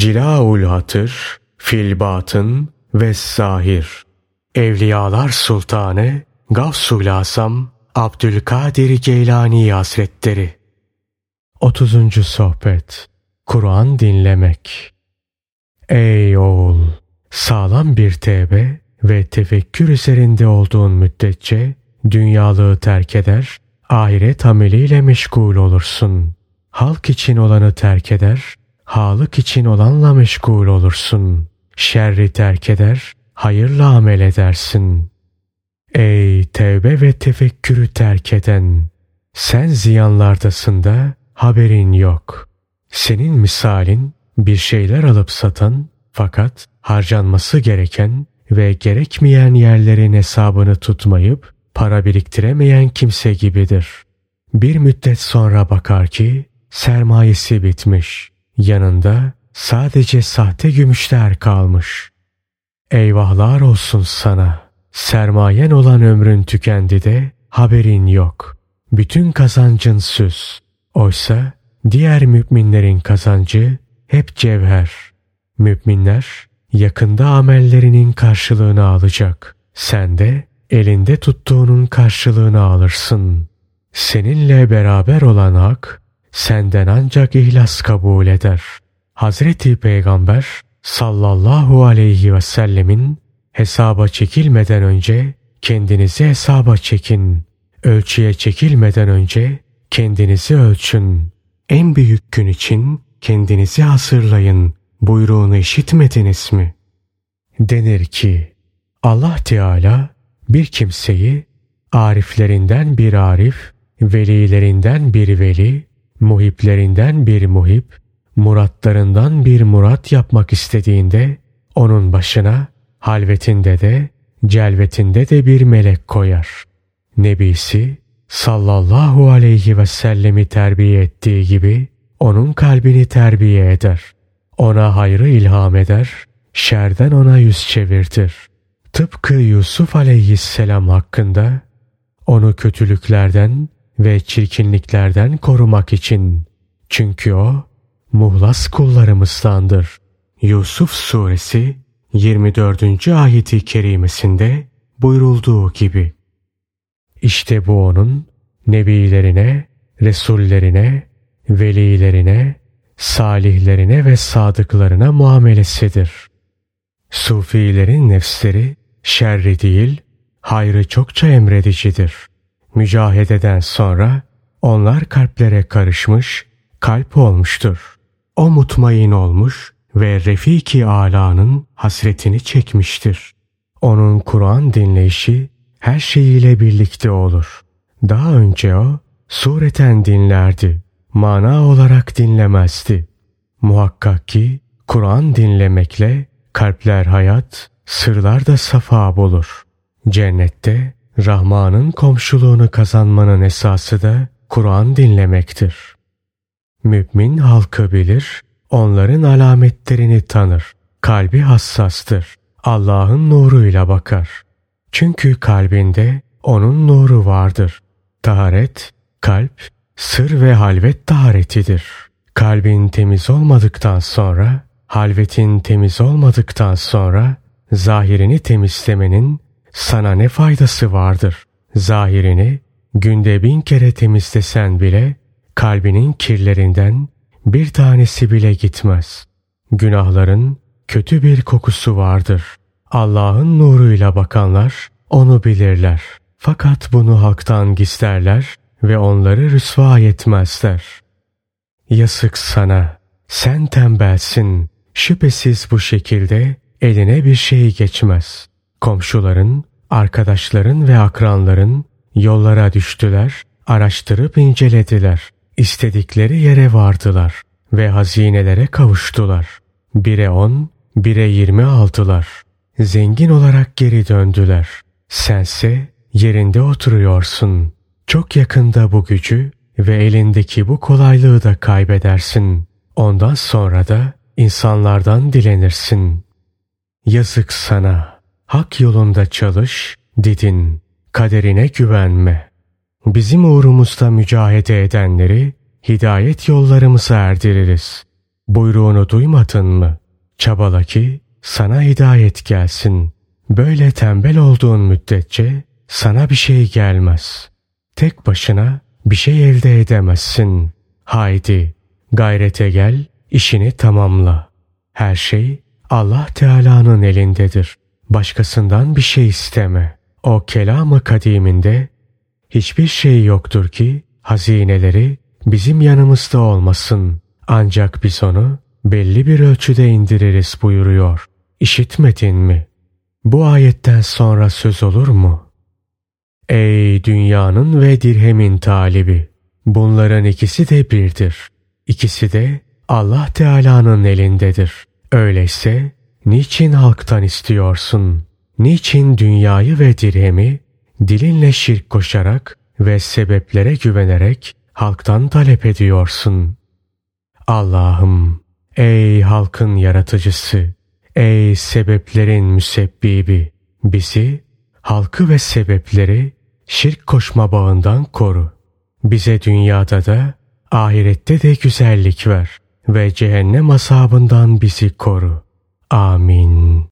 Cilaul Hatır, Filbatın ve Zahir. Evliyalar Sultanı Gavsul Asam Abdülkadir Geylani Hazretleri 30. Sohbet Kur'an dinlemek Ey oğul! Sağlam bir tevbe ve tefekkür üzerinde olduğun müddetçe dünyalığı terk eder, ahiret ameliyle meşgul olursun. Halk için olanı terk eder, halık için olanla meşgul olursun. Şerri terk eder, hayırla amel edersin. Ey tevbe ve tefekkürü terk eden! Sen ziyanlardasın da haberin yok. Senin misalin bir şeyler alıp satan fakat harcanması gereken ve gerekmeyen yerlerin hesabını tutmayıp para biriktiremeyen kimse gibidir. Bir müddet sonra bakar ki sermayesi bitmiş. Yanında sadece sahte gümüşler kalmış. Eyvahlar olsun sana. Sermayen olan ömrün tükendi de haberin yok. Bütün kazancın süs. Oysa diğer müminlerin kazancı hep cevher. Müminler yakında amellerinin karşılığını alacak. Sen de elinde tuttuğunun karşılığını alırsın. Seninle beraber olan hak senden ancak ihlas kabul eder. Hazreti Peygamber sallallahu aleyhi ve sellemin hesaba çekilmeden önce kendinizi hesaba çekin. Ölçüye çekilmeden önce kendinizi ölçün. En büyük gün için kendinizi hazırlayın buyruğunu işitmediniz mi? Denir ki Allah Teala bir kimseyi ariflerinden bir arif, velilerinden bir veli, muhiplerinden bir muhip, muratlarından bir murat yapmak istediğinde onun başına halvetinde de celvetinde de bir melek koyar. Nebisi sallallahu aleyhi ve sellemi terbiye ettiği gibi onun kalbini terbiye eder. Ona hayrı ilham eder, şerden ona yüz çevirtir. Tıpkı Yusuf aleyhisselam hakkında onu kötülüklerden ve çirkinliklerden korumak için. Çünkü o muhlas kullarımızdandır. Yusuf suresi 24. ayeti kerimesinde buyurulduğu gibi. İşte bu onun nebilerine, resullerine, velilerine, salihlerine ve sadıklarına muamelesidir. Sufilerin nefsleri şerri değil, hayrı çokça emredicidir. Mücahededen sonra onlar kalplere karışmış, kalp olmuştur. O mutmain olmuş ve Refiki Ala'nın hasretini çekmiştir. Onun Kur'an dinleyişi her şeyiyle birlikte olur. Daha önce o sureten dinlerdi. Mana olarak dinlemezdi. Muhakkak ki Kur'an dinlemekle kalpler hayat, sırlar da safa bulur. Cennette Rahman'ın komşuluğunu kazanmanın esası da Kur'an dinlemektir. Mümin halkı bilir, onların alametlerini tanır. Kalbi hassastır. Allah'ın nuruyla bakar. Çünkü kalbinde onun nuru vardır. Taharet, kalp, sır ve halvet taharetidir. Kalbin temiz olmadıktan sonra, halvetin temiz olmadıktan sonra, zahirini temizlemenin sana ne faydası vardır? Zahirini günde bin kere temizlesen bile kalbinin kirlerinden bir tanesi bile gitmez. Günahların kötü bir kokusu vardır. Allah'ın nuruyla bakanlar onu bilirler. Fakat bunu halktan gizlerler ve onları rüsva etmezler. Yazık sana, sen tembelsin. Şüphesiz bu şekilde eline bir şey geçmez. Komşuların, arkadaşların ve akranların yollara düştüler, araştırıp incelediler. İstedikleri yere vardılar ve hazinelere kavuştular. Bire on, bire yirmi aldılar. Zengin olarak geri döndüler. Sense yerinde oturuyorsun. Çok yakında bu gücü ve elindeki bu kolaylığı da kaybedersin. Ondan sonra da insanlardan dilenirsin. Yazık sana. Hak yolunda çalış, didin. Kaderine güvenme. Bizim uğrumuzda mücahede edenleri hidayet yollarımıza erdiririz. Buyruğunu duymadın mı? Çabala ki sana hidayet gelsin. Böyle tembel olduğun müddetçe sana bir şey gelmez. Tek başına bir şey elde edemezsin. Haydi gayrete gel, işini tamamla. Her şey Allah Teala'nın elindedir. Başkasından bir şey isteme. O kelamı kadiminde hiçbir şey yoktur ki hazineleri bizim yanımızda olmasın. Ancak biz onu belli bir ölçüde indiririz buyuruyor. İşitmedin mi? Bu ayetten sonra söz olur mu? Ey dünyanın ve dirhemin talibi! Bunların ikisi de birdir. İkisi de Allah Teala'nın elindedir. Öyleyse niçin halktan istiyorsun? Niçin dünyayı ve dirhemi dilinle şirk koşarak ve sebeplere güvenerek halktan talep ediyorsun? Allah'ım ey halkın yaratıcısı, ey sebeplerin müsebbibi bizi, halkı ve sebepleri şirk koşma bağından koru. Bize dünyada da ahirette de güzellik ver ve cehennem asabından bizi koru. Amin.